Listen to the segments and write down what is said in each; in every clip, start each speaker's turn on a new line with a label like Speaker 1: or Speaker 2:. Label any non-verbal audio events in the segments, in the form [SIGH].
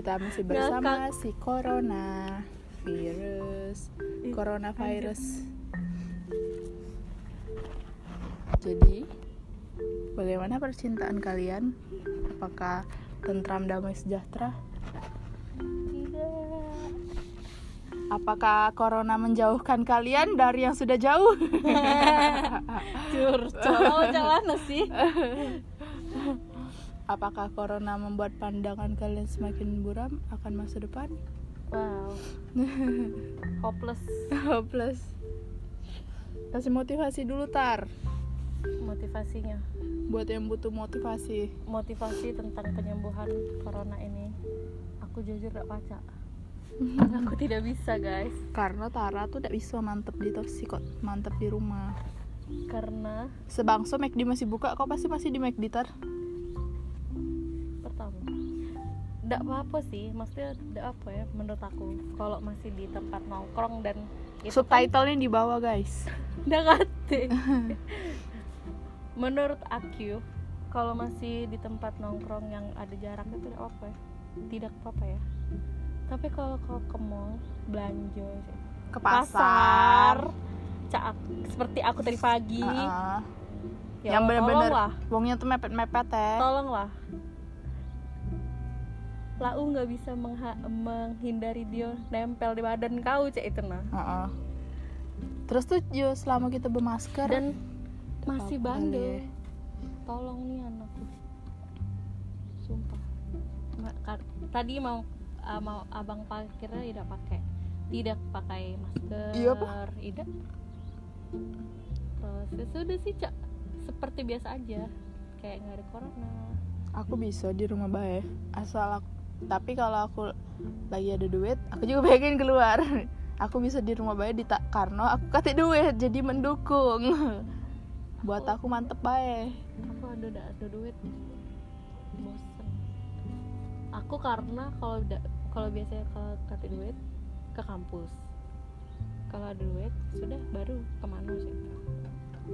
Speaker 1: kita masih bersama si corona virus coronavirus. Jadi bagaimana percintaan kalian? Apakah tentram damai sejahtera?
Speaker 2: Tidak.
Speaker 1: apakah corona menjauhkan kalian dari yang sudah jauh? [LAUGHS]
Speaker 2: Curcol [LAUGHS] jangan sih.
Speaker 1: Apakah corona membuat pandangan kalian semakin buram akan masa depan
Speaker 2: Wow. [LAUGHS] Hopeless
Speaker 1: hopeless kasih motivasi dulu tar
Speaker 2: motivasinya.
Speaker 1: buat yang butuh motivasi
Speaker 2: Motivasi tentang penyembuhan corona ini. Aku jujur gak baca. [LAUGHS] Aku tidak bisa guys.
Speaker 1: karena Tara tuh tidak bisa mantep di toksi kok mantep di rumah
Speaker 2: Karena
Speaker 1: sebangso McD masih buka kok pasti masih di McD tar
Speaker 2: tidak apa-apa sih maksudnya tidak apa ya menurut aku. Kalau masih di tempat nongkrong dan itu kan
Speaker 1: subtitlenya di bawah guys. [LAUGHS]
Speaker 2: Nggak ngerti. [LAUGHS] Menurut aku kalau masih di tempat nongkrong yang ada jarak itu tidak apa ya. Tidak apa-apa ya. Tapi kalau kau ke mall belanja
Speaker 1: ke pasar,
Speaker 2: cak seperti aku tadi pagi.
Speaker 1: Heeh.
Speaker 2: ya
Speaker 1: yang bener-bener wongnya tuh mepet-mepet ya.
Speaker 2: Tolonglah lau nggak bisa menghindari dia nempel di badan kau cek itu nah.
Speaker 1: Heeh. terus tuh yo selama kita bermasker
Speaker 2: dan masih bandel.
Speaker 1: ya.
Speaker 2: tolong nih anakku. Sumpah. Tadi mau ah, mau abang parkirnya tidak pakai. Tidak pakai masker
Speaker 1: Iya, apa?
Speaker 2: tidak. Terus ya sudah sih cak. Seperti biasa aja. Kayak nggak ada corona.
Speaker 1: Aku bisa di rumah bae asal aku tapi kalau aku lagi ada duit aku juga [LAUGHS] pengen keluar. Aku bisa di rumah bae di tak karena aku kasih duit jadi mendukung. [LAUGHS] Buat aku mantep bae.
Speaker 2: Aku ada ada, ada duit. Bosen. Aku karena kalau kalau biasanya kalau kasih duit ke kampus. Kalau ada duit sudah baru ke mana sih?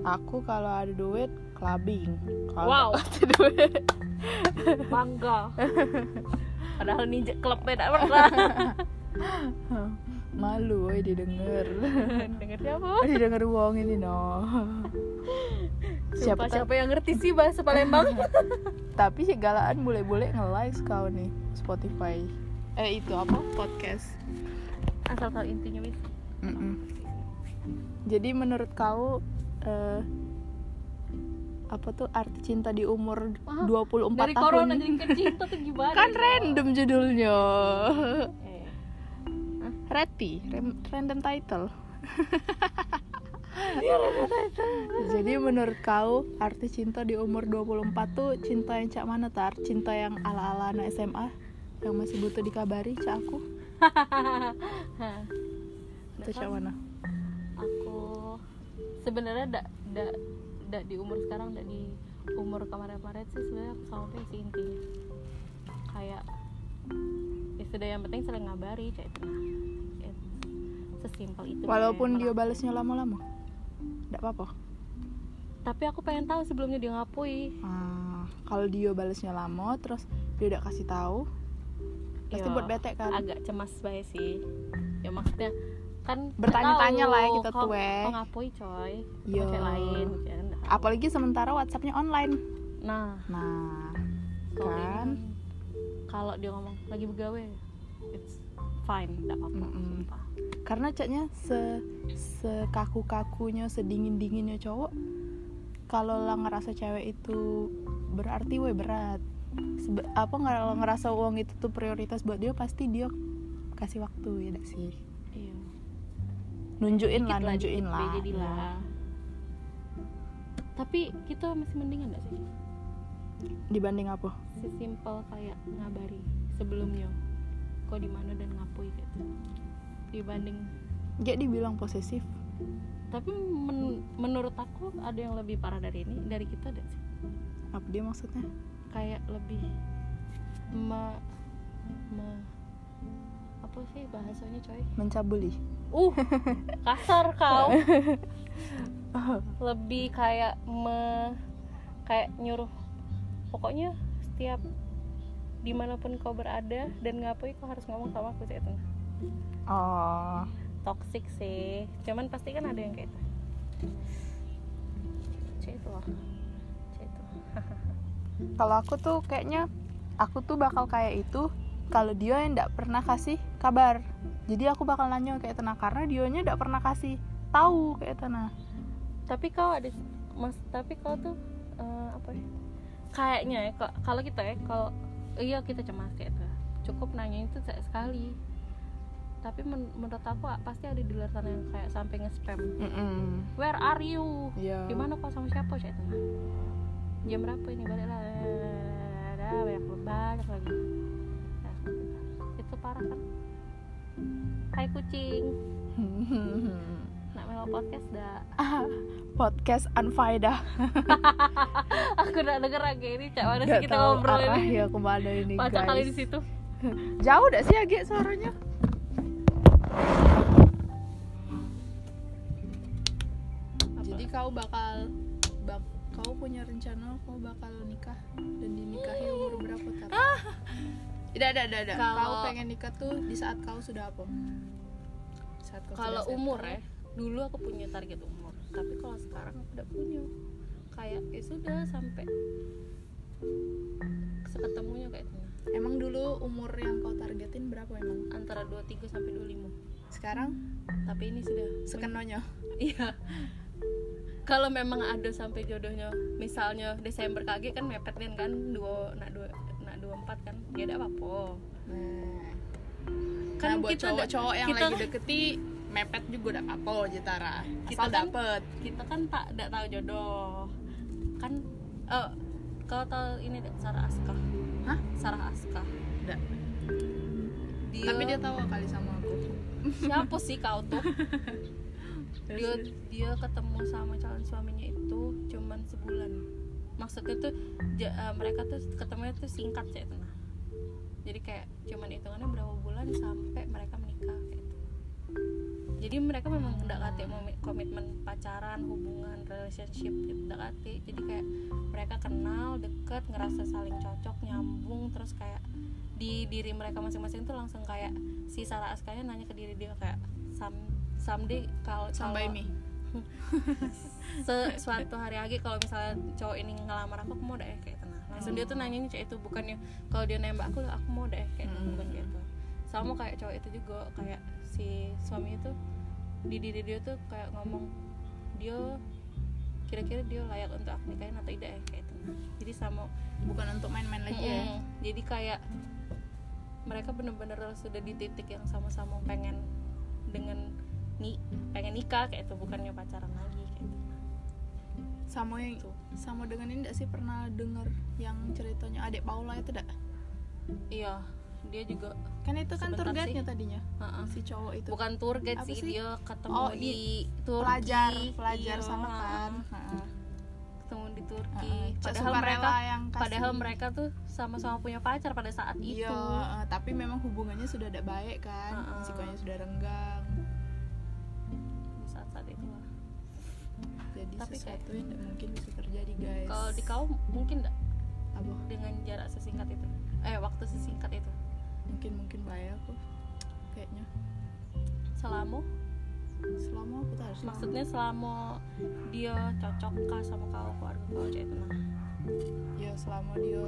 Speaker 1: Aku kalau ada duit clubbing. Kalau
Speaker 2: Wow.
Speaker 1: kasih [LAUGHS] duit.
Speaker 2: Bangga padahal nih klub beda pernah. [LAUGHS]
Speaker 1: Malu woy didengar. [LAUGHS]
Speaker 2: Denger siapa?
Speaker 1: Didengar uang ini no.
Speaker 2: Siapa
Speaker 1: siapa
Speaker 2: yang ngerti sih bahasa Palembang? [LAUGHS]
Speaker 1: Tapi si galaan boleh-boleh nge-like kau nih Spotify. Eh itu apa? Podcast.
Speaker 2: Asal tahu intinya bis
Speaker 1: Mm-mm. Jadi menurut kau eh, apa tuh arti cinta di umur
Speaker 2: Wah,
Speaker 1: 24
Speaker 2: dari
Speaker 1: tahun?
Speaker 2: corona jadi ke cinta tuh gimana
Speaker 1: kan random judulnya.
Speaker 2: eh,
Speaker 1: Reti, rem- random title.
Speaker 2: Iya,
Speaker 1: Jadi menurut kau arti cinta di umur 24 tuh cinta yang cak mana tar? Cinta yang ala-ala anak SMA yang masih butuh dikabari cak aku? [LAUGHS] Itu cak mana?
Speaker 2: aku sebenarnya dak dak dak di umur sekarang dak di umur kemarin-kemarin sih sebenarnya aku sama dia sih intinya. Kayak ya sudah yang penting saling ngabari cek itu sesimpel itu
Speaker 1: Walaupun
Speaker 2: Kayak
Speaker 1: dia balasnya lama-lama. Enggak apa-apa.
Speaker 2: tapi aku pengen tahu sebelumnya dia ngapui.
Speaker 1: Ah, kalau dia balasnya lama terus dia udah kasih tahu pasti
Speaker 2: Yo,
Speaker 1: buat bete kan?
Speaker 2: agak cemas bae sih. Ya maksudnya kan
Speaker 1: Bertanya-tanya lah ya kita tuh, eh.
Speaker 2: kok ngapui coy
Speaker 1: Yo.
Speaker 2: cewek lain nggak tahu.
Speaker 1: apalagi sementara WhatsAppnya online
Speaker 2: nah
Speaker 1: nah kan
Speaker 2: kalau dia ngomong lagi begawe it's fine tidak apa-apa
Speaker 1: Mm-mm.
Speaker 2: sumpah
Speaker 1: karena caknya se sekaku kakunya sedingin dinginnya cowok kalau lah ngerasa cewek itu berarti we berat Sebe- apa nggak ngerasa uang itu tuh prioritas buat dia pasti dia kasih waktu ya sih nunjukin lah nunjukin lah.
Speaker 2: jadilah
Speaker 1: Iya.
Speaker 2: tapi kita masih mendingan gak sih?
Speaker 1: Dibanding apa?
Speaker 2: Sesimpel kayak ngabari sebelumnya. Kok di mana dan ngapui gitu. Dibanding.
Speaker 1: Dia dibilang posesif.
Speaker 2: Tapi men- menurut aku ada yang lebih parah dari ini dari kita ada sih?
Speaker 1: Apa dia maksudnya?
Speaker 2: Kayak lebih me, me- apa sih bahasanya coy?
Speaker 1: Mencabuli.
Speaker 2: Uh kasar kau. Lebih kayak me kayak nyuruh. Pokoknya setiap di mana pun kau berada dan ngapain kau harus ngomong sama aku cek itu.
Speaker 1: Oh.
Speaker 2: Toxic sih. Cuman pasti kan ada yang kayak itu. Cek itu loh cek itu.
Speaker 1: Kalau aku tuh kayaknya aku tuh bakal kayak itu kalau dia yang tidak pernah kasih kabar. Jadi aku bakal nanya kayak tenang karena dionya tidak pernah kasih tahu kayak tenang
Speaker 2: tapi kau ada mas tapi kau tuh eh, apa ya? Kayaknya ya kalau kita ya kalau iya kita cemas kayak itu cukup nanya itu se- sekali. Tapi men- menurut aku pasti ada di luar sana yang kayak sampai nge-spam. Where are you?
Speaker 1: Iya.
Speaker 2: gimana kau sama siapa sih itu jam berapa ini? Balik lah. Ada banyak banyak lagi. Nah, itu parah kan Hai kucing. [LAUGHS] Nak melo podcast dah.
Speaker 1: Podcast Anfaida [LAUGHS]
Speaker 2: aku udah denger lagi ini cak. Mana sih kita ngobrol ini?
Speaker 1: arahnya ke mana
Speaker 2: ini kali di situ. [LAUGHS]
Speaker 1: Jauh dah sih agak suaranya? Jadi kau bakal bak kau punya rencana kau bakal nikah dan tar? Tidak, tidak, tidak, tidak. Kau
Speaker 2: Kalau-
Speaker 1: pengen nikah tuh di saat kau sudah apa? Saat kau
Speaker 2: kalau
Speaker 1: sudah
Speaker 2: umur ya dulu aku punya target umur tapi kalau sekarang aku udah punya kayak ya sudah sampai seketemunya kayak itu
Speaker 1: Emang dulu umur yang kau targetin berapa emang?
Speaker 2: antara 23 sampai 25
Speaker 1: Sekarang
Speaker 2: tapi ini sudah
Speaker 1: sekenonya. [LAUGHS]
Speaker 2: iya kalau memang ada sampai jodohnya misalnya Desember kage kan mepet kan kan dua nak dua nak dua empat kan? Ya ada apa
Speaker 1: Nah,
Speaker 2: kan
Speaker 1: nah, buat
Speaker 2: kita
Speaker 1: cowok-cowok yang
Speaker 2: kita-
Speaker 1: lagi deketi mepet juga udah apa Jitara
Speaker 2: Kita
Speaker 1: asal
Speaker 2: kan-
Speaker 1: dapet.
Speaker 2: Kita kan tak tidak tahu jodoh. Kan eh kau tahu ini dek, Sarah Aska
Speaker 1: Hah?
Speaker 2: Sarah Aska
Speaker 1: Nggak.
Speaker 2: dia,
Speaker 1: tapi dia tahu kali sama aku.
Speaker 2: Siapa sih kau tuh? [LAUGHS] Dia dia ketemu sama calon suaminya itu cuman sebulan maksudnya tuh ja- eh, mereka tuh ketemunya tuh singkat sih nah jadi kayak cuman hitungannya berapa bulan sampai mereka menikah kayak gitu. Jadi mereka memang tidak kate mau mi- komitmen pacaran hubungan relationship gitu tidak kate jadi kayak mereka kenal deket ngerasa saling cocok nyambung terus kayak di diri mereka masing-masing tuh langsung kayak si Sarah Askanya nanya ke diri dia kayak sam someday kalau
Speaker 1: sampai mi
Speaker 2: se- suatu hari lagi kalau misalnya cowok ini ngelamar aku aku mau deh kayak tenang langsung dia tuh nanyanya kayak itu bukannya kalau dia nembak aku aku mau deh kayak
Speaker 1: Hmm.
Speaker 2: bukan kayak itu sama kayak cowok itu juga kayak si suami itu di diri dia tuh kayak ngomong dia kira-kira dia layak untuk aku nikahin atau tidak ya kayak itu jadi sama
Speaker 1: bukan untuk main-main lagi ya
Speaker 2: Mm-mm. jadi kayak mereka bener-bener sudah di titik yang sama-sama pengen dengan nih pengen nikah kayak itu bukannya pacaran lagi kayak gitu
Speaker 1: sama yang
Speaker 2: Tuh.
Speaker 1: sama dengan ini enggak sih pernah denger yang ceritanya adik Paula itu enggak
Speaker 2: iya dia juga
Speaker 1: kan itu kan tour guide-nya tadinya
Speaker 2: Heeh.
Speaker 1: si cowok itu
Speaker 2: bukan tour guide sih,
Speaker 1: sih?
Speaker 2: dia ketemu
Speaker 1: Oh,
Speaker 2: di
Speaker 1: i-
Speaker 2: Turki
Speaker 1: pelajar pelajar
Speaker 2: Iya,
Speaker 1: sana kan.
Speaker 2: Heeh. ketemu di Turki.
Speaker 1: Cak
Speaker 2: padahal mereka
Speaker 1: yang kasih-
Speaker 2: padahal mereka tuh sama-sama punya pacar pada saat
Speaker 1: iya
Speaker 2: itu
Speaker 1: heeh. tapi memang hubungannya sudah tidak baik kan sikapnya sudah renggang
Speaker 2: di saat-saat itu lah.
Speaker 1: jadi
Speaker 2: Tapi
Speaker 1: sesuatu yang tidak mungkin bisa terjadi guys.
Speaker 2: Kalau di kau mungkin nggak?
Speaker 1: Apa?
Speaker 2: Dengan jarak sesingkat itu. Eh waktu sesingkat itu.
Speaker 1: Mungkin mungkin bahaya aku kayaknya.
Speaker 2: Selama
Speaker 1: selama aku tak harus
Speaker 2: maksudnya selama dia cocok kah sama kau keluarga kau cek itu nah
Speaker 1: ya selama dia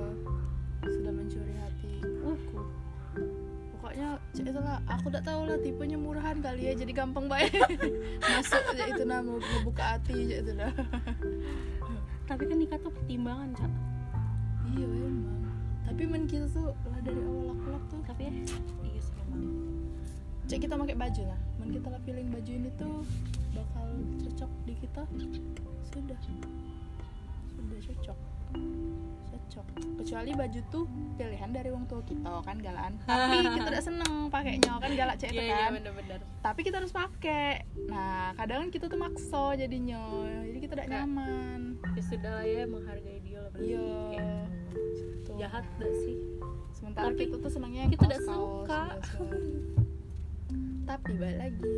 Speaker 1: sudah mencuri hati
Speaker 2: Uh.
Speaker 1: Pokoknya cek itu lah aku tak tahu lah tipenya murahan kali ya jadi gampang baik [LAUGHS] masuk aja itu nah mau ngebuka hati aja itu dah.
Speaker 2: Tapi kan nikah tuh pertimbangan cak.
Speaker 1: Iya emang. Tapi men kita tuh lah dari awal aku tuh.
Speaker 2: Tapi ya iya sih
Speaker 1: cek kita pakai baju nah men kita lah feeling baju ini tuh bakal cocok di kita. Sudah. Sudah cocok cocok. Kecuali baju tuh pilihan dari wong tua kita kan galaan. [LAUGHS] Tapi kita udah seneng pakainya kan galak cek itu
Speaker 2: iya
Speaker 1: kan.
Speaker 2: bener-bener.
Speaker 1: Tapi kita harus pakai. Nah kadang kan kita tuh makso jadinya. Jadi kita
Speaker 2: Kayak-
Speaker 1: nyaman.
Speaker 2: Ya sudah lah ya menghargai dia lah
Speaker 1: iya. Gitu.
Speaker 2: jahat gak sih?
Speaker 1: Sementara
Speaker 2: Tapi
Speaker 1: kita tuh senangnya
Speaker 2: kita udah suka.
Speaker 1: tapi balik lagi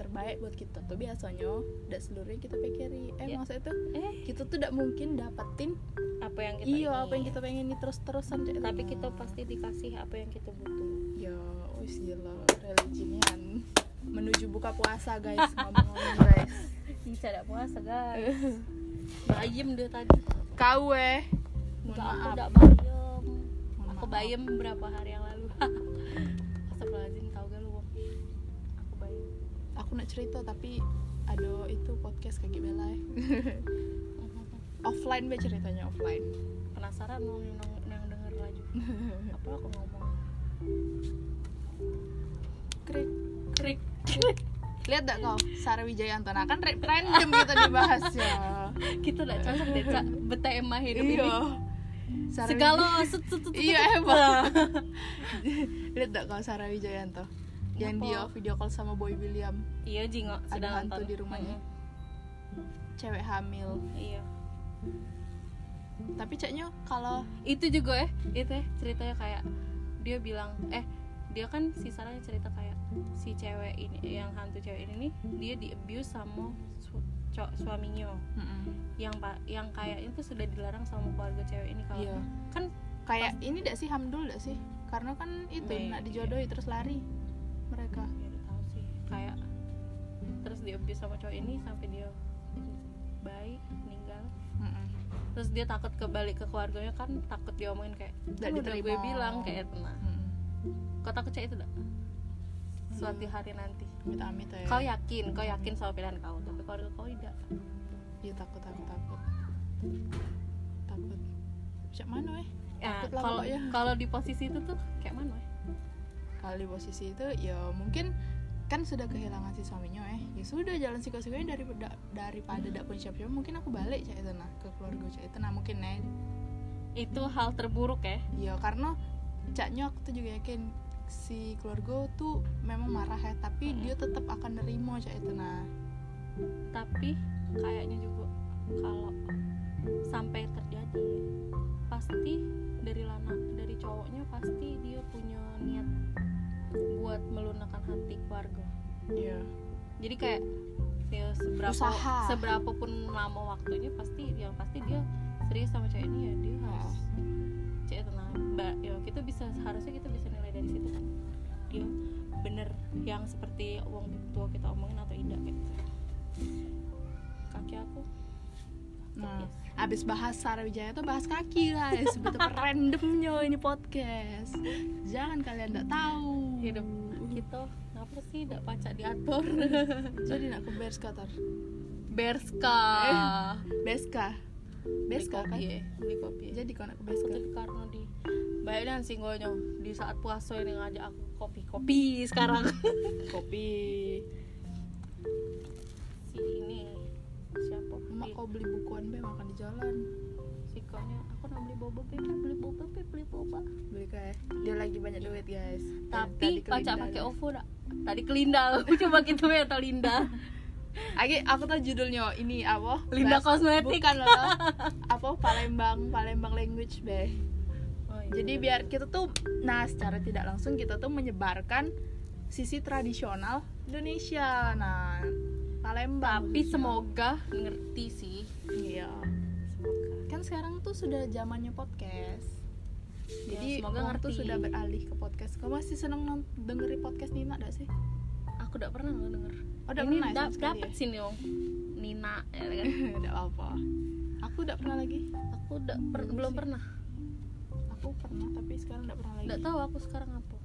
Speaker 1: terbaik buat kita tuh biasanya. Tidak seluruhnya kita pikiri eh
Speaker 2: Ya.
Speaker 1: maksudnya tuh
Speaker 2: eh.
Speaker 1: kita tuh tidak mungkin dapetin
Speaker 2: apa yang kita
Speaker 1: iya apa yang kita pengen ini terus terusan
Speaker 2: tapi
Speaker 1: Tana.
Speaker 2: kita pasti dikasih apa yang kita butuh.
Speaker 1: Ya wis gila. Religian menuju buka puasa guys. [LAUGHS] Ngomong-ngomong guys.
Speaker 2: Ih, tidak puasa guys. [LAUGHS] Bayem dia tadi.
Speaker 1: Kau eh
Speaker 2: enggak aku tidak bayem. Aku bayem beberapa hari yang lalu [LAUGHS] aku
Speaker 1: nak cerita tapi ada itu podcast kayak bela eh. [LAUGHS] offline be ceritanya offline.
Speaker 2: Penasaran mau yang, yang denger lagi. [LAUGHS] Apa aku ngomong?
Speaker 1: Krik
Speaker 2: krik.
Speaker 1: Lihat gak kau Sarah Wijayanto nah kan random kita dibahas ya. [LAUGHS]
Speaker 2: Kita udah cocok deh cak betema hidup ini.
Speaker 1: Iya. Sarah
Speaker 2: segala set, set,
Speaker 1: Iya, emang. lihat gak kau Sarah Wijayanto yang
Speaker 2: Apa?
Speaker 1: dia video call sama Boy William
Speaker 2: iya jingo
Speaker 1: Ada hantu
Speaker 2: nonton
Speaker 1: di rumahnya. cewek hamil
Speaker 2: Mm, iya
Speaker 1: tapi caknya kalau
Speaker 2: itu juga eh itu eh ceritanya kayak dia bilang eh dia kan si Sarah cerita kayak si cewek ini yang hantu cewek ini nih dia di abuse sama su- co- suaminya
Speaker 1: Mm-mm.
Speaker 2: yang pak yang kayak itu sudah dilarang sama keluarga cewek ini kalau
Speaker 1: Iya.
Speaker 2: kan
Speaker 1: kayak ini dak sih Hamdul dak sih karena kan itu
Speaker 2: Maybe.
Speaker 1: nak dijodohi terus lari mereka.
Speaker 2: Ya udah tahu sih. Kayak terus di abuse sama cowok ini sampai dia baik meninggal.
Speaker 1: Mm-mm.
Speaker 2: terus dia takut kebalik ke keluarganya kan takut diomongin kayak
Speaker 1: Nggak
Speaker 2: "Kan udah gue
Speaker 1: diterima."
Speaker 2: bilang kayak tenang
Speaker 1: Mm-mm.
Speaker 2: kau takut itu dak? Suatu
Speaker 1: Iya.
Speaker 2: hari nanti.
Speaker 1: Amit-amit ya
Speaker 2: kau yakin kau yakin sama pilihan kau tapi keluarga kau tidak?
Speaker 1: Iya takut takut takut. Takut. Cak mana eh?
Speaker 2: Ya kalau
Speaker 1: pokoknya.
Speaker 2: kalau di posisi itu tuh kayak mana ya
Speaker 1: kalau di posisi itu ya mungkin kan sudah kehilangan si suaminya eh. Ya sudah jalan siko-sikonya daripada daripada dak pun siap-siap mungkin aku balik cak itu nah ke keluarga cak itu nah mungkin eh.
Speaker 2: Itu hal terburuk ya
Speaker 1: ya karena caknya aku tuh juga yakin si keluarga tuh memang marah ya tapi dia tetap akan nerima cak itu nah.
Speaker 2: Tapi kayaknya juga kalau sampai terjadi pasti dari lana dari cowoknya pasti dia punya niat buat melunakkan hati keluarga.
Speaker 1: Iya.
Speaker 2: Jadi kayak ya seberapa
Speaker 1: Usaha.
Speaker 2: seberapa pun lama waktunya pasti yang pasti dia serius sama cewek ini ya dia harus cewek tenang. Mbak ya kita bisa harusnya kita bisa nilai dari situ kan. Dia bener yang seperti uang tua kita omongin atau tidak gitu. Kaki aku.
Speaker 1: Nah
Speaker 2: Yes.
Speaker 1: abis bahas Sarah Wijaya tuh bahas kaki guys betapa [LAUGHS] randomnya ini podcast. Jangan kalian nggak tahu
Speaker 2: hidup kita ngapa sih? Tidak pacak diatur. [LAUGHS]
Speaker 1: Jadi nak ke Berska tar?
Speaker 2: Berska.
Speaker 1: Beska Beska kan
Speaker 2: kopi ya beli kopi.
Speaker 1: Jadi kau nak ke
Speaker 2: aku
Speaker 1: Beska
Speaker 2: tadi karena di bayangin singgonya di saat puasa ini ngajak aku kopi kopi. Sekarang. [LAUGHS]
Speaker 1: Kopi.
Speaker 2: Si ini siapa?
Speaker 1: Emak
Speaker 2: Di-
Speaker 1: kau beli bukuan be makan di jalan
Speaker 2: konya aku nak beli boba be beli boba be beli boba
Speaker 1: beli kayak dia lagi banyak duit guys
Speaker 2: tapi
Speaker 1: kelindar,
Speaker 2: pakai ovo dak tadi kelindal [LAUGHS] aku coba gitu ya atau linda
Speaker 1: Agi, aku tahu judulnya ini apa?
Speaker 2: Linda
Speaker 1: Bahas-
Speaker 2: Kosmetik.
Speaker 1: Bukan loh. apa Palembang, Palembang language be.
Speaker 2: oh, iya.
Speaker 1: Jadi biar kita tuh, nah secara tidak langsung kita tuh menyebarkan sisi tradisional Indonesia. Nah, Palembang.
Speaker 2: tapi semoga ngerti sih
Speaker 1: Iya. Kan sekarang tuh sudah zamannya podcast. Jadi
Speaker 2: Ya, semoga
Speaker 1: orang tuh
Speaker 2: ngerti.
Speaker 1: sudah beralih ke podcast. Kau masih seneng dengerin podcast Nina gak sih?
Speaker 2: aku udah pernah lo denger
Speaker 1: Oh, udah
Speaker 2: ini
Speaker 1: pernah ya
Speaker 2: da-
Speaker 1: sekali
Speaker 2: dapet sini om Nina ya kan
Speaker 1: ya? Udah apa? Aku udah pernah lagi.
Speaker 2: aku udah per-
Speaker 1: Belum
Speaker 2: belum
Speaker 1: sih.
Speaker 2: pernah
Speaker 1: Aku pernah tapi sekarang udah pernah lagi.
Speaker 2: nggak tahu aku sekarang apa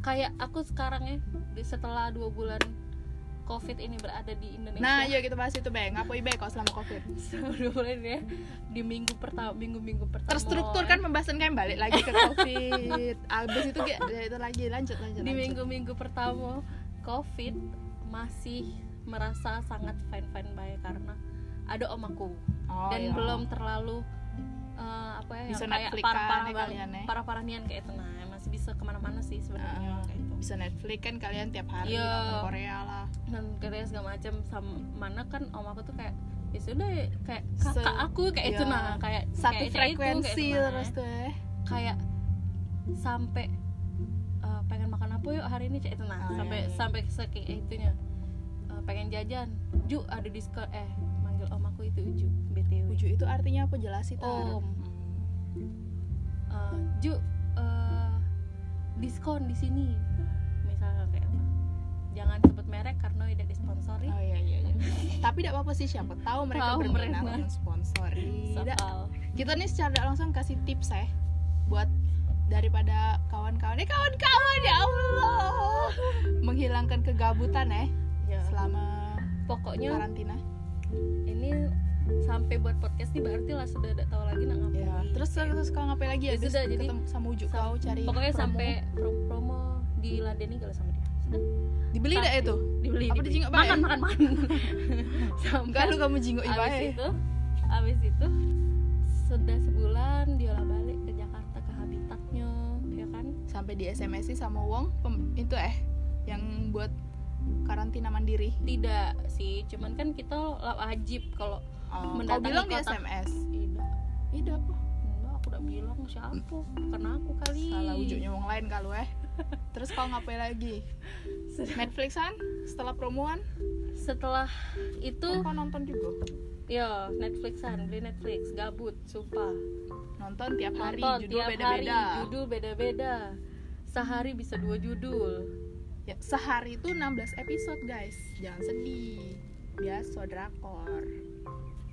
Speaker 2: kayak aku sekarang ya setelah dua bulan covid ini berada di Indonesia
Speaker 1: Nah, yuk kita bahas itu, Bang. Apa ibe kok selama Covid?
Speaker 2: bulan ya di minggu pertama minggu minggu pertama
Speaker 1: Terstruktur kan pembahasan kan balik lagi ke Covid. [LAUGHS] Abis itu ya, itu lagi lanjut lanjut.
Speaker 2: di
Speaker 1: lanjut.
Speaker 2: minggu minggu pertama covid masih merasa sangat fine fine baik karena ada om aku
Speaker 1: Oh,
Speaker 2: dan
Speaker 1: iya.
Speaker 2: belum terlalu eh, apa ya
Speaker 1: Bisa
Speaker 2: kayak
Speaker 1: Netflix
Speaker 2: parah parah
Speaker 1: kan ya ya.
Speaker 2: parah parahnian kayak itu bisa ke mana-mana sih sebenarnya
Speaker 1: Ah,
Speaker 2: kayak itu
Speaker 1: bisa Netflix kan kalian tiap hari
Speaker 2: Iya.
Speaker 1: nonton Korea lah.
Speaker 2: dan katanya segala macam sama mana kan om aku tuh kayak ya sudah ya, kayak kakak aku kayak itu
Speaker 1: Iya.
Speaker 2: nah kayak
Speaker 1: Satu
Speaker 2: kayak
Speaker 1: frekuensi
Speaker 2: kayak itu, nah.
Speaker 1: terus tuh. eh.
Speaker 2: kayak sampai eh, pengen makan apa yuk hari ini cek itu nah
Speaker 1: Oh,
Speaker 2: sampai
Speaker 1: iya, iya.
Speaker 2: sampai saking itunya Eh, pengen jajan ju ada diskon eh manggil om aku itu uju btw
Speaker 1: ujuk itu artinya apa jelasin
Speaker 2: Oh. Eh, Ju diskon di sini misalnya kayak apa jangan sebut merek karena tidak disponsori
Speaker 1: Oh iya iya. iya. [LAUGHS] Tapi tidak apa-apa sih siapa tahu mereka
Speaker 2: Tahu
Speaker 1: berminat
Speaker 2: mereka.
Speaker 1: sponsori.
Speaker 2: Soal.
Speaker 1: Kita nih secara langsung kasih tips ya buat daripada kawan-kawan. Eh kawan-kawan ya Allah. Menghilangkan kegabutan ya
Speaker 2: Ya.
Speaker 1: selama
Speaker 2: pokoknya
Speaker 1: karantina.
Speaker 2: ini sampai buat podcast ini berarti lah sudah tidak tahu lagi nak ngapain
Speaker 1: Ya. Terus terus kau ngapain lagi ya?
Speaker 2: Ya
Speaker 1: Terus
Speaker 2: sudah, jadi
Speaker 1: ketemu sama ujuk
Speaker 2: sam-
Speaker 1: kau cari
Speaker 2: pokoknya
Speaker 1: promo.
Speaker 2: sampai pro- promo di ladeni kalau sama dia sudah
Speaker 1: dibeli tidak itu?
Speaker 2: dibeli
Speaker 1: Apa
Speaker 2: dibeli.
Speaker 1: dijingok
Speaker 2: makan makan makan [LAUGHS] sampai
Speaker 1: Enggak lu kamu jinggo
Speaker 2: abis
Speaker 1: ibae.
Speaker 2: itu abis itu sudah sebulan diolah balik ke Jakarta ke habitatnya ya kan
Speaker 1: Sampai di SMS sih sama Wong pem- itu eh yang buat karantina mandiri.
Speaker 2: tidak sih cuman kan kita wajib kalau
Speaker 1: Oh, kau bilang di
Speaker 2: kota.
Speaker 1: SMS.
Speaker 2: tidak
Speaker 1: Tidak apa?
Speaker 2: enggak aku udah bilang siapa? Karena aku kali.
Speaker 1: Salah ujungnya wong lain kalau eh. Terus kau ngapain lagi? Netflixan? Setelah promoan?
Speaker 2: Setelah itu
Speaker 1: kau nonton juga?
Speaker 2: Ya Netflixan. Beli Netflix. Gabut sumpah.
Speaker 1: Nonton tiap hari
Speaker 2: nonton
Speaker 1: judul
Speaker 2: tiap
Speaker 1: beda-beda.
Speaker 2: hari judul beda-beda. Sehari bisa dua judul.
Speaker 1: Ya, sehari itu 16 episode guys. Jangan sedih. Biasa drakor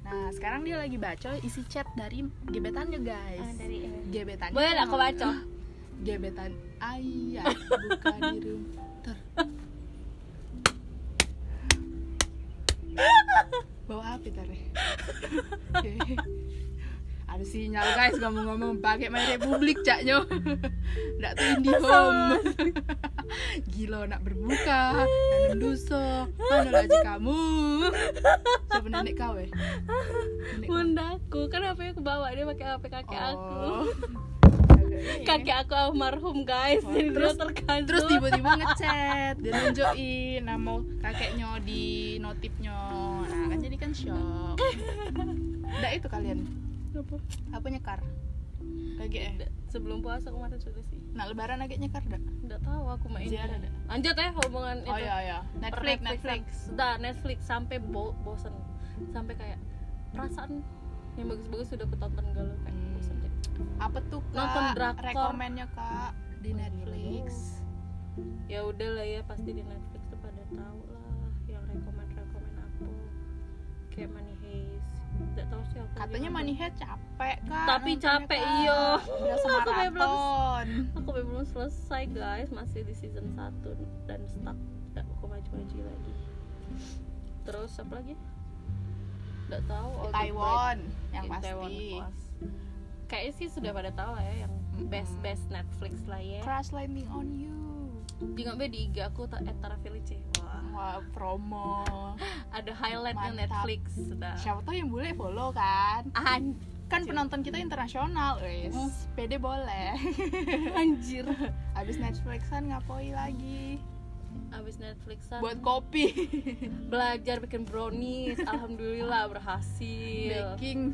Speaker 1: nah sekarang dia lagi baca isi chat dari gebetannya guys.
Speaker 2: Ah, dari
Speaker 1: gebetannya
Speaker 2: boleh lah aku baca.
Speaker 1: Gebetan ayah buka di rumah ter [LAUGHS] bawa api tare [LAUGHS] ada sinyal guys ngomong-ngomong pakai main republik caknya [LAUGHS] ndak tuh IndiHome [LAUGHS] gila nak berbuka nanam duso mana lagi kamu? Siapa nenek kau eh?
Speaker 2: Bundaku kan HP aku bawa dia pakai HP kakek aku.
Speaker 1: Oh.
Speaker 2: kakek aku almarhum guys
Speaker 1: Oh,
Speaker 2: jadi
Speaker 1: terus-
Speaker 2: terkajut
Speaker 1: terus tiba-tiba [LAUGHS] ngechat dia nunjukin nama kakeknya di notifnya nah kan jadi kan shock. Nggak itu kalian
Speaker 2: Apa?
Speaker 1: apa nyekar. Lagi eh
Speaker 2: Nggak, sebelum puasa kemarin sudah sih.
Speaker 1: Nah lebaran lagi nyekar dak.
Speaker 2: Nggak tahu aku main
Speaker 1: Ziarah dah.
Speaker 2: lanjut ya hubungan
Speaker 1: oh
Speaker 2: itu.
Speaker 1: iya iya. Netflix Netflix.
Speaker 2: Sudah Netflix. Sampai bo bosen. Sampai kayak perasaan yang bagus-bagus sudah ketonton galau kayak
Speaker 1: Hmm.
Speaker 2: bosen deh.
Speaker 1: apa tuh kak?
Speaker 2: Nonton drakor.
Speaker 1: rekomennya kak di Netflix.
Speaker 2: Ya udah lah ya pasti di Netflix tuh pada tahu lah yang rekomend rekomend apa kayak Money Nggak tahu sih aku
Speaker 1: katanya Head capek kak.
Speaker 2: Tapi capek, iya.
Speaker 1: berasa
Speaker 2: Aku belum- aku belum selesai guys. Masih di season 1 dan stuck. Nggak aku maju-maju lagi. Terus apa lagi? Nggak tahu. All the
Speaker 1: Taiwan yang
Speaker 2: in
Speaker 1: pasti.
Speaker 2: Taiwan kayaknya sih sudah pada tahu lah ya yang best best Netflix lah ya.
Speaker 1: Crash Landing on You
Speaker 2: juga be di IG aku ta- Etara Felice. Wah.
Speaker 1: Wah promo. [LAUGHS]
Speaker 2: Ada highlightnya
Speaker 1: Mantap.
Speaker 2: Netflix sudah.
Speaker 1: Siapa tahu yang boleh follow kan?
Speaker 2: An
Speaker 1: kan penonton kita internasional wes
Speaker 2: Hmm.
Speaker 1: pede boleh. [LAUGHS]
Speaker 2: Anjir. [LAUGHS]
Speaker 1: Habis Netflixan ngapoi lagi?
Speaker 2: Abis Netflixan.
Speaker 1: Buat kopi.
Speaker 2: Belajar bikin brownies alhamdulillah berhasil.
Speaker 1: Baking.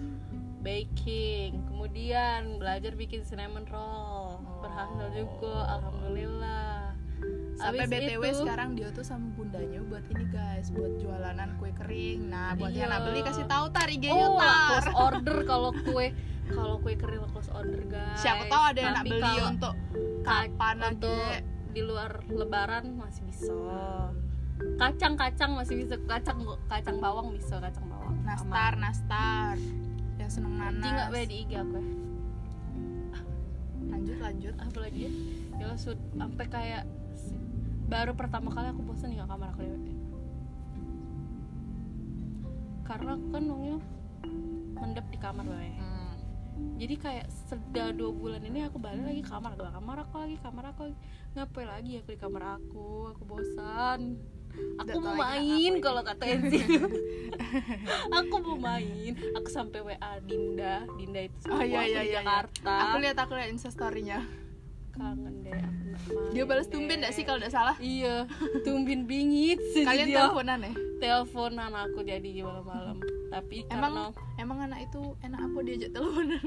Speaker 2: Baking. Kemudian belajar bikin cinnamon roll. Berhasil juga alhamdulillah
Speaker 1: sampai btw
Speaker 2: itu-
Speaker 1: sekarang dia tuh sama bundanya buat ini guys buat jualanan kue kering. Nah buat
Speaker 2: Iya.
Speaker 1: yang beli kasih tahu tar IG-nya
Speaker 2: oh
Speaker 1: tar.
Speaker 2: close [LAUGHS] order kalau kue kalau kue kering close order guys.
Speaker 1: Siapa tahu ada yang nak beli untuk
Speaker 2: ka-
Speaker 1: kapan
Speaker 2: untuk
Speaker 1: aja
Speaker 2: di luar lebaran masih bisa. Kacang-kacang masih bisa. Kacang kacang bawang bisa kacang bawang.
Speaker 1: Nastar nastar yang seneng
Speaker 2: Ji nggak
Speaker 1: nanas
Speaker 2: boleh di IG aku ya?
Speaker 1: Lanjut lanjut.
Speaker 2: Apa lagi ya? Ya sud sampai kayak baru pertama kali aku bosan di kamar aku dewe karena aku kan nongnya mendep di kamar bae
Speaker 1: Hmm.
Speaker 2: jadi kayak sudah dua bulan ini aku balik lagi kamar ke kamar aku lagi kamar aku lagi. Ngapain lagi aku di kamar aku? Aku bosan aku
Speaker 1: Nggak
Speaker 2: mau main kalau kata Enzi. [LAUGHS] Aku mau main. Aku sampai WA Dinda. Dinda itu
Speaker 1: Oh iya iya
Speaker 2: di
Speaker 1: iya.
Speaker 2: Jakarta.
Speaker 1: Aku lihat aku lihat instastorynya.
Speaker 2: Kangen deh aku main
Speaker 1: Dia balas tumben gak sih kalau tidak salah?
Speaker 2: iya tumbin bingit sih
Speaker 1: Kalian
Speaker 2: dia.
Speaker 1: teleponan ya?
Speaker 2: teleponan aku jadi malam-malam tapi
Speaker 1: Emang
Speaker 2: karena
Speaker 1: emang anak itu enak apa diajak teleponan?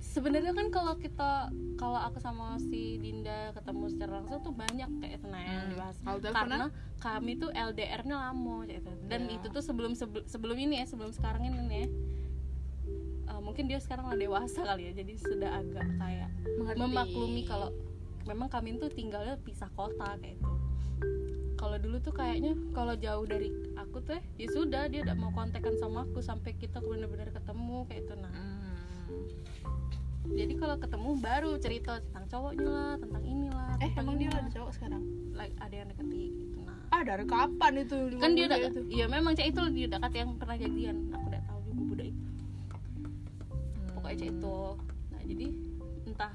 Speaker 2: sebenarnya kan kalau kita kalau aku sama si Dinda ketemu secara langsung tuh banyak kayak nah yang
Speaker 1: Hmm.
Speaker 2: dibahas
Speaker 1: teleponan?
Speaker 2: karena kami tuh LDR-nya lama gitu dan
Speaker 1: Iya.
Speaker 2: itu tuh sebelum sebel- sebelum ini ya sebelum sekarang ini ya uh, mungkin dia sekarang lah dewasa kali ya jadi sudah agak kayak
Speaker 1: Mengerti.
Speaker 2: memaklumi kalau memang kami tuh tinggalnya pisah kota kayak itu kalau dulu tuh kayaknya kalau jauh dari aku tuh ya sudah dia udah mau kontekan sama aku sampai kita benar-benar ketemu kayak itu nah
Speaker 1: Hmm.
Speaker 2: jadi kalau ketemu baru cerita tentang cowoknya lah tentang inilah
Speaker 1: eh
Speaker 2: tentang
Speaker 1: emang dia
Speaker 2: inilah.
Speaker 1: ada cowok sekarang
Speaker 2: like ada yang deketi gitu nah
Speaker 1: ah dari kapan itu
Speaker 2: kan dia udah iya memang cek itu dia dekat yang pernah jadian aku cek itu. Nah jadi entah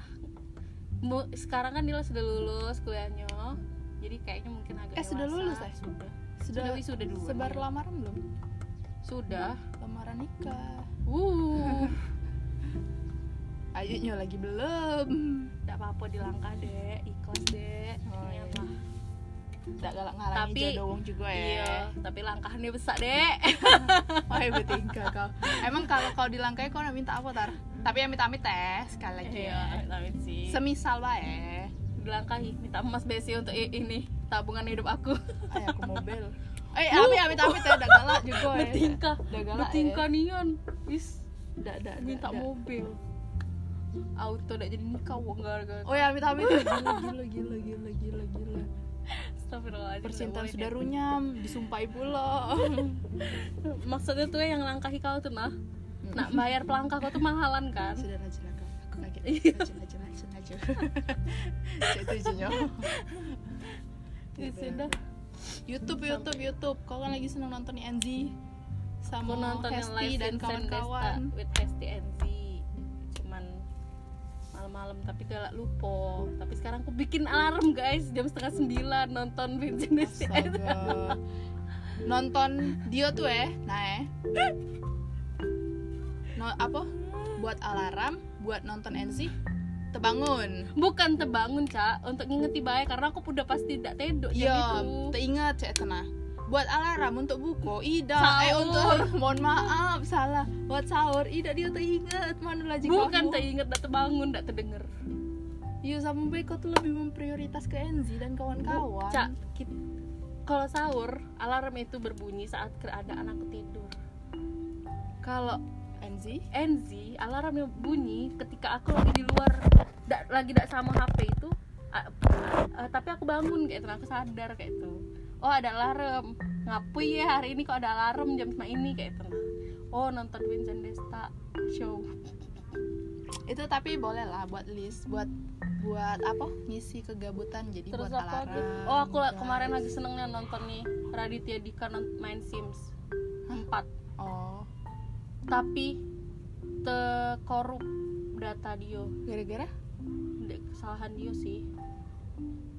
Speaker 2: sekarang kan dia sudah lulus kuliahnya. Jadi kayaknya mungkin agak
Speaker 1: Eh, sudah
Speaker 2: dewasa.
Speaker 1: lulus, eh?
Speaker 2: sudah.
Speaker 1: Sudah
Speaker 2: sudah wisuda dulu
Speaker 1: sebar lamaran belum?
Speaker 2: Sudah.
Speaker 1: Lamaran nikah.
Speaker 2: Uh. [LAUGHS]
Speaker 1: Ayunya lagi belum?
Speaker 2: Tidak apa-apa dilangkah deh ikhlas deh
Speaker 1: Oh,
Speaker 2: Ini
Speaker 1: iya. Tidak galak ngalangi
Speaker 2: Tapi-
Speaker 1: jodoh wong juga ya.
Speaker 2: iya tapi langkahnya besar deh [LAUGHS]
Speaker 1: oh hebat tingkah kau. Emang kalau kau dilangkai kau minta apa tar? Tapi yang minta amit teh sekali lagi
Speaker 2: iya
Speaker 1: ya
Speaker 2: tapi sih.
Speaker 1: Semisal bae
Speaker 2: dilangkahi minta emas besi untuk ini tabungan hidup aku.
Speaker 1: Ayo aku [LAUGHS] mobil. Eh amit amit amit ya udah galak juga ya
Speaker 2: bertingkah
Speaker 1: udah galak
Speaker 2: bertingkah nian. Is
Speaker 1: ya Dak, dak,
Speaker 2: minta
Speaker 1: dak.
Speaker 2: mobil. Auto udah jadi nikah wong gara-gara
Speaker 1: oh ya amit amit [LAUGHS] gila gila gila gila gila gila percintaan sudah runyam disumpahi pula. [LAUGHS]
Speaker 2: Maksudnya tuh yang langkahi kau tuh nah. Nak bayar pelangkah kau tuh mahalan kan?
Speaker 1: Sudah rajin aku kaget. Rajin rajin rajin rajin itu
Speaker 2: sudah.
Speaker 1: YouTube YouTube YouTube. Kau kan lagi seneng nonton NZ
Speaker 2: aku
Speaker 1: sama
Speaker 2: nonton
Speaker 1: Hesti dan kawan-kawan.
Speaker 2: with Hesti NZ cuman malam-malam tapi galak lupa. Tapi sekarang aku bikin alarm guys. Jam setengah sembilan nonton Vincent
Speaker 1: nonton dia tuh eh. Nah eh. No, apa? Buat alarm buat nonton NZ terbangun.
Speaker 2: Bukan terbangun cak. Untuk ngingeti baik karena aku udah pasti tidak tedok jam
Speaker 1: iya
Speaker 2: itu.
Speaker 1: teringat cek tenah buat alarm untuk buku. Ida eh untuk [LAUGHS] mohon maaf salah. Buat sahur. Ida dia teringat. Mana lagi
Speaker 2: bukan teringat tidak terbangun tidak terdengar.
Speaker 1: Iya sama baik kau tuh lebih memprioritas ke NZ dan kawan-kawan.
Speaker 2: Cak kalau sahur alarm itu berbunyi saat keadaan aku tidur. Kalau
Speaker 1: NZ
Speaker 2: NZ alarmnya bunyi ketika aku lagi di luar dak, lagi tidak sama HP itu a- a- tapi aku bangun kayak itu aku sadar kayak itu oh ada alarm. Ngapui ya hari ini kok ada alarm jam sama ini kayak itu oh nonton Vincent Desta show.
Speaker 1: Itu tapi boleh lah buat list buat buat apa? Ngisi kegabutan jadi
Speaker 2: terus
Speaker 1: buat
Speaker 2: apa
Speaker 1: alarm.
Speaker 2: oh aku
Speaker 1: guys.
Speaker 2: kemarin lagi senengnya nonton nih Raditya Dika main Sims 4
Speaker 1: oh.
Speaker 2: Tapi terkorup data dia
Speaker 1: gara-gara?
Speaker 2: Kesalahan dia sih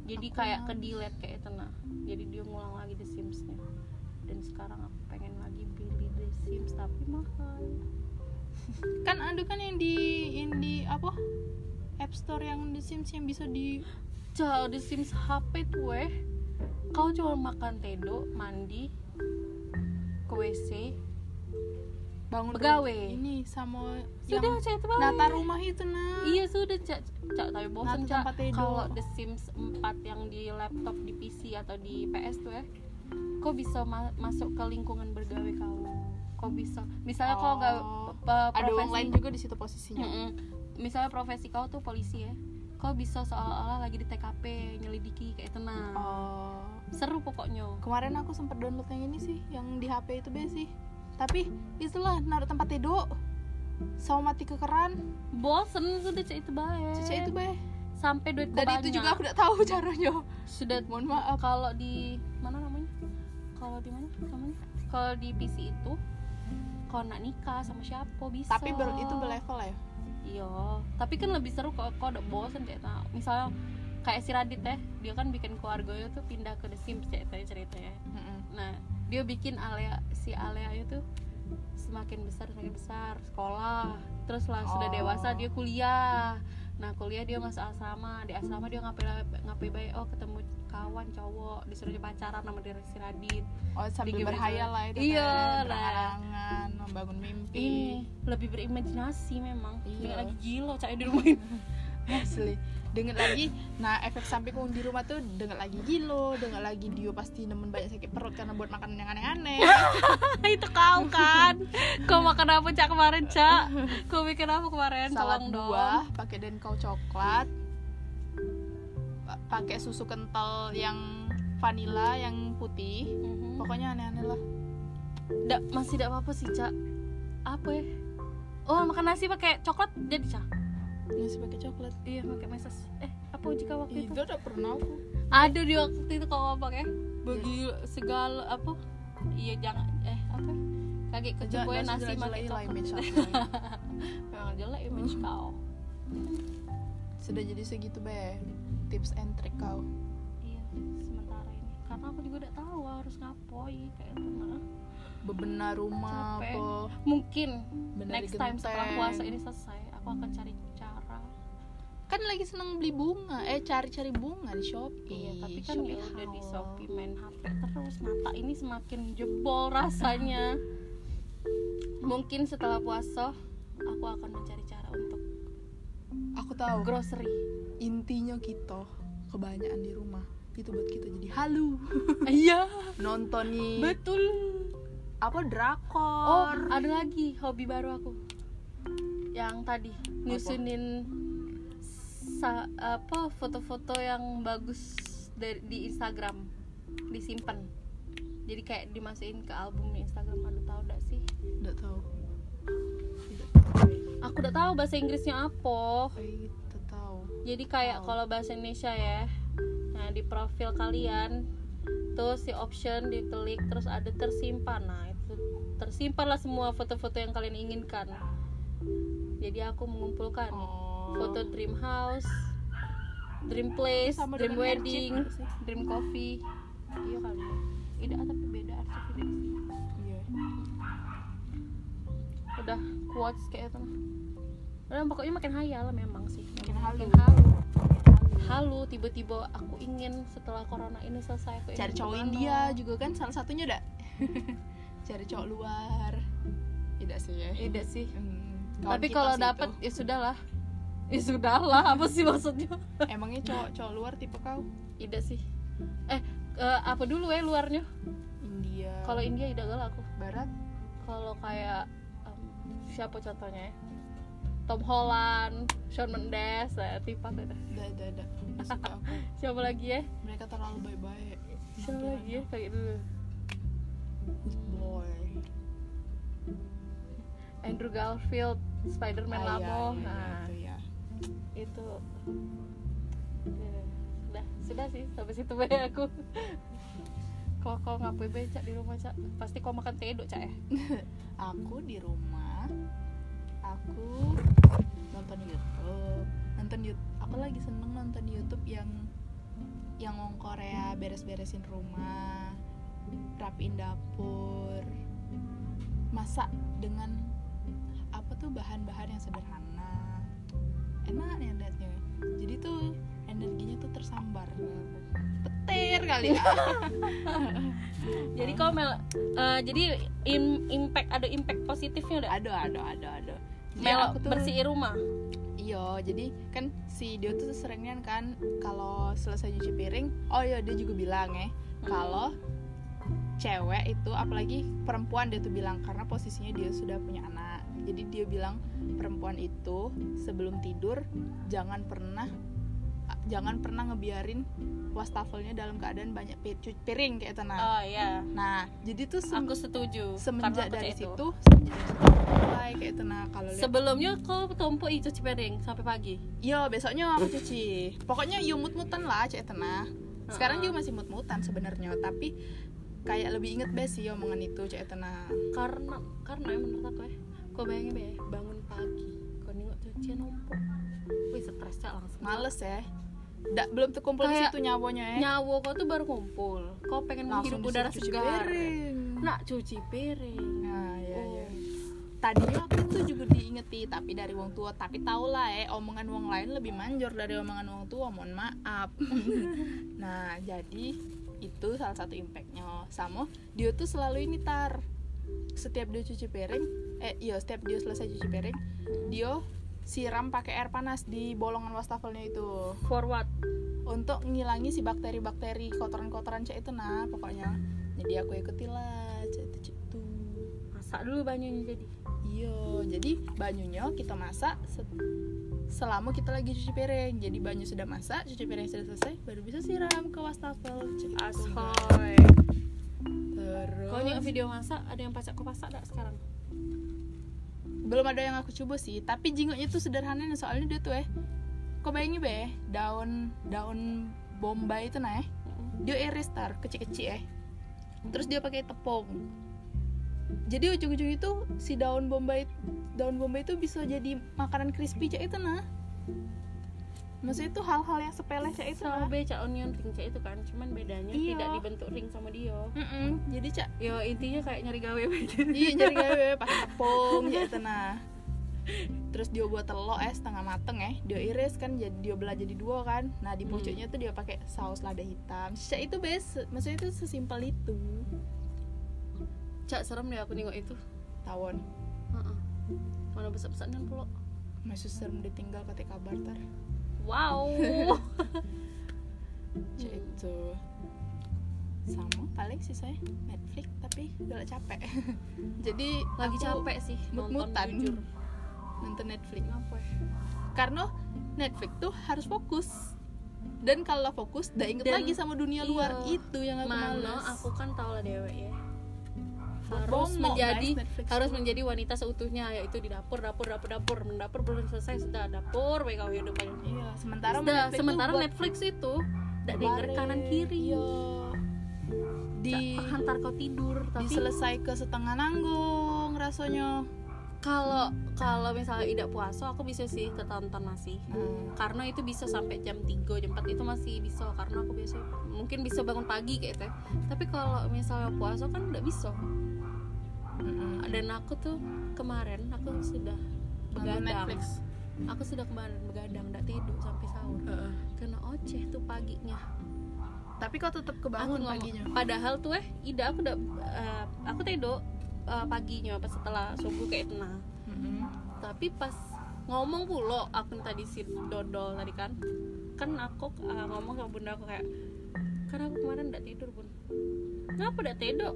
Speaker 2: jadi
Speaker 1: Aku
Speaker 2: kayak ke delete kayak itu nah. Jadi dia ngulang lagi The Sims nya dan sekarang aku pengen lagi beli The Sims tapi mahal. [LAUGHS]
Speaker 1: Kan ada kan yang di yang di apa? App Store yang di Sims yang bisa di
Speaker 2: Jauh The Sims HP tuh eh kau cuma makan tedo mandi ke WC
Speaker 1: bangun rumah. ini sama
Speaker 2: sudah
Speaker 1: yang
Speaker 2: cek itu
Speaker 1: nata rumah itu nah
Speaker 2: iya sudah cak. Cak tapi bosan cak. kalau The Sims 4 yang di laptop di PC atau di PS tuh ya kau bisa ma- masuk ke lingkungan bergawe kau kau bisa? Misalnya kau gak
Speaker 1: Oh.
Speaker 2: uh,
Speaker 1: ada orang lain juga di situ posisinya.
Speaker 2: Mm-mm. misalnya profesi kau tuh polisi ya kau bisa seolah-olah lagi di TKP nyelidiki kayak tenang.
Speaker 1: Oh.
Speaker 2: Seru pokoknya.
Speaker 1: Kemarin aku sempat download yang ini sih yang di HP itu be sih tapi itulah naruh tempat tidur sama mati ke keran
Speaker 2: bosen sudah cek itu baik
Speaker 1: cica itu be
Speaker 2: sampai duit
Speaker 1: dan itu juga aku udah tahu [LAUGHS] caranya.
Speaker 2: Sudah
Speaker 1: mohon maaf.
Speaker 2: kalau di mana namanya? Kalau di mana namanya? Kalau di PC itu kalau nak nikah sama siapa bisa.
Speaker 1: Tapi ber, itu berlevel ya.
Speaker 2: Iya. Tapi kan lebih seru kalau kau udah bosen kayak tahu misalnya kayak si Radit ya dia kan bikin keluarganya tuh pindah ke The Sims ceritanya
Speaker 1: Mm-mm.
Speaker 2: nah dia bikin Alea si Alea itu semakin besar semakin besar sekolah terus lah sudah
Speaker 1: Oh.
Speaker 2: dewasa dia kuliah nah kuliah dia masuk asrama di asrama dia ngapain ngapain baik oh ketemu kawan cowok disuruh pacaran sama dia si Radit
Speaker 1: oh sambil
Speaker 2: Digimana?
Speaker 1: berhayal lah itu
Speaker 2: Iya,
Speaker 1: teh,
Speaker 2: lah.
Speaker 1: membangun mimpi
Speaker 2: ini lebih berimajinasi memang
Speaker 1: Iya.
Speaker 2: lagi gila cak di rumah ini [LAUGHS]
Speaker 1: asli dengar lagi nah efek samping di rumah tuh dengar lagi gilo dengar lagi dia pasti nemen banyak sakit perut karena buat makanan yang aneh-aneh. [LAUGHS]
Speaker 2: Itu kau kan? Kau makan apa cak kemarin cak? Kau bikin apa kemarin?
Speaker 1: Salad
Speaker 2: Tolong dong.
Speaker 1: buah pakai dan kau coklat. Pa- pakai susu kental yang vanilla yang putih.
Speaker 2: Mhm.
Speaker 1: pokoknya aneh-aneh lah.
Speaker 2: Nggak, masih tidak apa-apa sih cak. Apa ya? Oh makan nasi pakai coklat jadi cak
Speaker 1: nasi pakai coklat.
Speaker 2: Iya pakai meses. Eh apa jika waktu
Speaker 1: itu?
Speaker 2: itu
Speaker 1: udah pernah aku.
Speaker 2: Ada di waktu itu kau pakai. Bagi segala apa? Iya jangan eh apa? Kaget kecewa nasi pakai coklat. [LAUGHS] memang jelek image kau.
Speaker 1: Sudah jadi segitu be. Tips and trick kau.
Speaker 2: Iya sementara ini. Karena aku juga udah tahu harus ngapoi kayak itu nah.
Speaker 1: bebenah rumah
Speaker 2: Capek.
Speaker 1: apa
Speaker 2: mungkin
Speaker 1: benar
Speaker 2: next time setelah puasa ini selesai aku akan cari cara
Speaker 1: kan lagi seneng beli bunga. Eh cari-cari bunga di Shopee.
Speaker 2: Iya tapi kan
Speaker 1: Shopee
Speaker 2: ya udah di. Shopee main HP terus. Mata ini semakin jebol rasanya. Mungkin setelah puasa aku akan mencari cara untuk
Speaker 1: aku tahu.
Speaker 2: grocery.
Speaker 1: Intinya kita kebanyakan di rumah itu buat kita jadi halu. [LAUGHS]
Speaker 2: Iya.
Speaker 1: Nonton nih
Speaker 2: betul.
Speaker 1: Apa
Speaker 2: oh
Speaker 1: drakor
Speaker 2: ada lagi hobi baru aku. Yang tadi nyusunin sa- apa foto-foto yang bagus dari di Instagram disimpan. Jadi kayak dimasukin ke album di Instagram aduh tahu gak sih?
Speaker 1: Nggak tahu.
Speaker 2: Aku udah tahu bahasa Inggrisnya apa.
Speaker 1: Kita tahu.
Speaker 2: Jadi kayak kalau bahasa Indonesia ya nah di profil kalian terus si option ditelik terus ada tersimpan. Nah itu tersimpan lah semua foto-foto yang kalian inginkan. Jadi aku mengumpulkan.
Speaker 1: Oh
Speaker 2: foto dream house dream place
Speaker 1: Sama
Speaker 2: dream wedding
Speaker 1: sih?
Speaker 2: dream coffee. Iya kali ya. Tapi beda arsip
Speaker 1: iya.
Speaker 2: Udah quotes kayak itu. Udah pokoknya makin hayal memang sih.
Speaker 1: Makin halu.
Speaker 2: makin halu. Halu. Tiba-tiba aku ingin setelah corona ini selesai aku
Speaker 1: cari cowok. India juga kan salah satunya dak. [LAUGHS] Cari cowok luar. Tidak sih ya.
Speaker 2: Tidak sih.
Speaker 1: Hmm, kawan
Speaker 2: tapi kalau dapat ya sudahlah ya sudahlah apa sih maksudnya?
Speaker 1: Emangnya cowok cowok luar tipe kau?
Speaker 2: Tidak sih. Eh eh, apa dulu ya luarnya?
Speaker 1: India.
Speaker 2: Kalau India tidak galak aku
Speaker 1: barat?
Speaker 2: Kalau kayak em, siapa contohnya ya? Tom Holland, Shawn Mendes, eh, tipe ada
Speaker 1: dah Nggak suka [LAUGHS] aku.
Speaker 2: Siapa lagi ya?
Speaker 1: Mereka terlalu baik-baik.
Speaker 2: Siapa lagi ya? kayak dulu.
Speaker 1: Boy.
Speaker 2: Andrew Garfield, Spider-Man
Speaker 1: Ah, iya,
Speaker 2: lamo,
Speaker 1: iya,
Speaker 2: nah.
Speaker 1: itu ya
Speaker 2: itu. Sudah sudah sih sampai situ bae [LAUGHS] aku. Kok kau ngapain becak di rumah cak pasti kau makan tedok cak ya? [LAUGHS]
Speaker 1: Aku di rumah aku nonton YouTube. Nonton YouTube aku lagi seneng nonton YouTube yang yang orang Korea beres-beresin rumah rapiin dapur masak dengan apa tuh bahan-bahan yang sederhana enak nih liatnya jadi tuh energinya tuh tersambar. Petir kali. Ya
Speaker 2: jadi kau mel eh, jadi im- impact ada impact positifnya udah?
Speaker 1: Ada ada ada ada.
Speaker 2: Mel
Speaker 1: aku tuh-
Speaker 2: bersihin rumah?
Speaker 1: Iya, jadi kan si dia tuh seringnya kan kalau selesai cuci piring, oh iya dia juga bilang ya, kalau cewek itu apalagi perempuan dia tuh bilang karena posisinya dia sudah punya anak. Jadi dia bilang perempuan itu sebelum tidur jangan pernah jangan pernah ngebiarin wastafelnya dalam keadaan banyak piring kayak itu nah.
Speaker 2: oh iya
Speaker 1: Nah, jadi tuh sem-
Speaker 2: aku setuju
Speaker 1: semenjak
Speaker 2: Karena aku
Speaker 1: dari
Speaker 2: itu.
Speaker 1: situ, semenjak situ mulai kayak itu nah kalau
Speaker 2: sebelumnya kau tumpuk i cuci piring sampai pagi
Speaker 1: Iya, besoknya aku cuci. Pokoknya yuk mut-mutan lah, cek tenah. Sekarang juga masih mut-mutan sebenarnya, tapi kayak lebih inget bes sih omongan itu cek tenah.
Speaker 2: karena karena ya menurut aku ya kau bayangin be bangun pagi kau nengok cucian numpuk wih stres cak langsung
Speaker 1: Males ya. Da, belum terkumpul
Speaker 2: Kayak
Speaker 1: situ nyawonya ya.
Speaker 2: nyawa kau tuh baru kumpul kau pengen menghirup udara segar
Speaker 1: piring.
Speaker 2: nak cuci piring
Speaker 1: Nah, iya
Speaker 2: Oh.
Speaker 1: iya. Tadinya aku tuh juga diingeti tapi dari wong tua, tapi tau lah ya omongan wong lain lebih manjur dari omongan wong tua, mohon maaf. [LAUGHS] nah, jadi itu salah satu impactnya sama dia tuh selalu ini tar setiap dia cuci piring eh iya setiap dia selesai cuci piring dia siram pakai air panas di bolongan wastafelnya itu.
Speaker 2: Forward
Speaker 1: untuk ngilangi si bakteri-bakteri kotoran-kotoran cek itu nah pokoknya. Jadi aku ikutilah cek itu cek itu.
Speaker 2: Masak dulu banyunya jadi.
Speaker 1: Iya jadi banyunya kita masak se- selama kita lagi cuci piring. Jadi banyu sudah masak cuci piring sudah selesai baru bisa siram ke wastafel.
Speaker 2: Ashoy
Speaker 1: terus
Speaker 2: kau video masak ada yang pasak kau pasak gak sekarang
Speaker 1: belum ada yang aku coba sih tapi jingoknya tuh sederhana nih, soalnya dia tuh eh kau bayangin be daun daun bombay itu nah eh. Dia iris tar kecil-kecil eh. Terus dia pakai tepung. Jadi ujung-ujung itu si daun bombay daun bombay itu bisa jadi makanan crispy cak itu nah maksudnya itu hal-hal yang sepele cak itu
Speaker 2: sama
Speaker 1: nah
Speaker 2: beca onion ring cak itu kan. Cuman bedanya
Speaker 1: Iya.
Speaker 2: tidak dibentuk ring sama dia.
Speaker 1: Mm-mm, jadi cak
Speaker 2: yo intinya kayak nyari gawe begitu [LAUGHS]
Speaker 1: iya jadi gawe pakai tepung cak itu nah terus dia buat telur eh setengah mateng eh. Dia iris kan jadi dia belah jadi dua kan. Nah di
Speaker 2: Hmm.
Speaker 1: pucuknya tuh dia pakai saus lada hitam. Cak itu bes maksudnya itu sesimpel itu.
Speaker 2: Cak serem deh aku nengok itu.
Speaker 1: Tawon.
Speaker 2: Heeh. mana besar-besar kan pula
Speaker 1: masih serem ditinggal ketika kabar tar
Speaker 2: wow. [LAUGHS]
Speaker 1: Itu. Sama paling sih saya Netflix tapi udah capek. [LAUGHS] Jadi
Speaker 2: lagi capek sih nonton
Speaker 1: mut-mutan
Speaker 2: jujur.
Speaker 1: Nonton Netflix
Speaker 2: apa
Speaker 1: karena Netflix tuh harus fokus. Dan kalau fokus udah inget
Speaker 2: Dan-
Speaker 1: lagi sama dunia
Speaker 2: iya.
Speaker 1: luar itu yang aku
Speaker 2: mana
Speaker 1: males.
Speaker 2: aku kan tahu lah dewe ya harus
Speaker 1: promo,
Speaker 2: menjadi
Speaker 1: guys,
Speaker 2: harus menjadi wanita seutuhnya yaitu di dapur dapur dapur dapur. Mendapur belum selesai sudah dapur hidup aja
Speaker 1: iya sementara
Speaker 2: Sudah,
Speaker 1: Netflix
Speaker 2: sementara
Speaker 1: buat
Speaker 2: Netflix itu tidak denger kanan kiri.
Speaker 1: iya. Di
Speaker 2: hantar kau tidur tapi
Speaker 1: diselesai ke setengah nanggung rasanya.
Speaker 2: Kalau kalau misalnya tidak puasa aku bisa sih ketonton masih.
Speaker 1: Hmm.
Speaker 2: karena itu bisa sampai jam 3 jam 4 itu masih bisa karena aku biasa mungkin bisa bangun pagi kayak gitu tapi kalau misalnya puasa kan tidak bisa
Speaker 1: Mm-mm.
Speaker 2: dan aku tuh kemarin aku sudah begadang.
Speaker 1: Netflix?
Speaker 2: Aku sudah kemarin begadang tidak tidur sampai sahur.
Speaker 1: Heeh.
Speaker 2: karena oceh tuh paginya.
Speaker 1: Tapi kau tetap
Speaker 2: aku
Speaker 1: kebangun
Speaker 2: ngomong-
Speaker 1: paginya?
Speaker 2: padahal tuh eh ida aku udah eh, aku tidur eh, paginya pas setelah subuh kayak itu nah
Speaker 1: Mm-mm.
Speaker 2: tapi pas ngomong pula aku tadi si dodol tadi kan. Kan aku eh, ngomong sama bunda aku kayak karena aku kemarin tidak tidur bun. Ngapa tidak tidur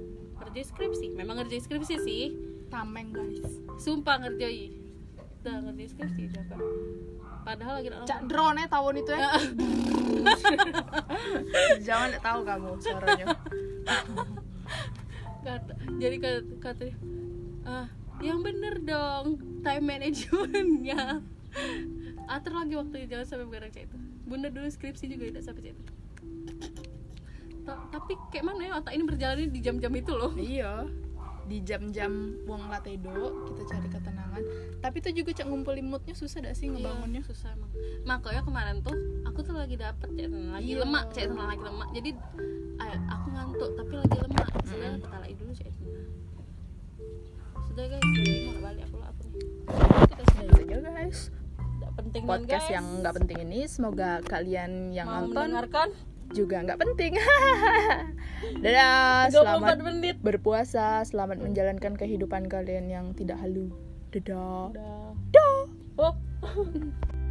Speaker 2: ngerjain skripsi memang ngerjain skripsi sih.
Speaker 1: Tameng guys.
Speaker 2: Sumpah ngerjain udah ngerjain skripsi juga padahal lagi
Speaker 1: cak drone ya tawon itu ya? Jangan tahu kamu suaranya. [LAUGHS]
Speaker 2: Kata, jadi kata, kata dia, ah yang bener dong time managementnya. Atur lagi waktunya jangan sampai begadang cek itu. Bunda dulu skripsi juga tidak sampai cek itu Ta- tapi kayak mana ya otak ini berjalan di jam-jam itu loh.
Speaker 1: Iya di jam-jam buang latedo kita cari ketenangan. Tapi itu juga cak ngumpulin moodnya susah dah sih ngebangunnya?
Speaker 2: Iya, susah emang. Makanya kemarin tuh aku tuh lagi dapet cek lagi
Speaker 1: Iya.
Speaker 2: lemak cek lagi lemak. Jadi eh, aku ngantuk tapi lagi lemak. Sudah
Speaker 1: Mm-mm.
Speaker 2: kita lagi dulu cek sudah guys. Jadi mau balik aku lah aku nih.
Speaker 1: Kita sudah saja guys
Speaker 2: penting
Speaker 1: podcast
Speaker 2: guys.
Speaker 1: yang nggak penting ini semoga kalian yang
Speaker 2: mau
Speaker 1: nonton
Speaker 2: mendengarkan
Speaker 1: juga nggak penting. [LAUGHS] Dadah
Speaker 2: 34
Speaker 1: selamat
Speaker 2: menit.
Speaker 1: berpuasa selamat menjalankan kehidupan kalian yang tidak halu. Dadah.
Speaker 2: Udah
Speaker 1: Dah.
Speaker 2: oh [LAUGHS]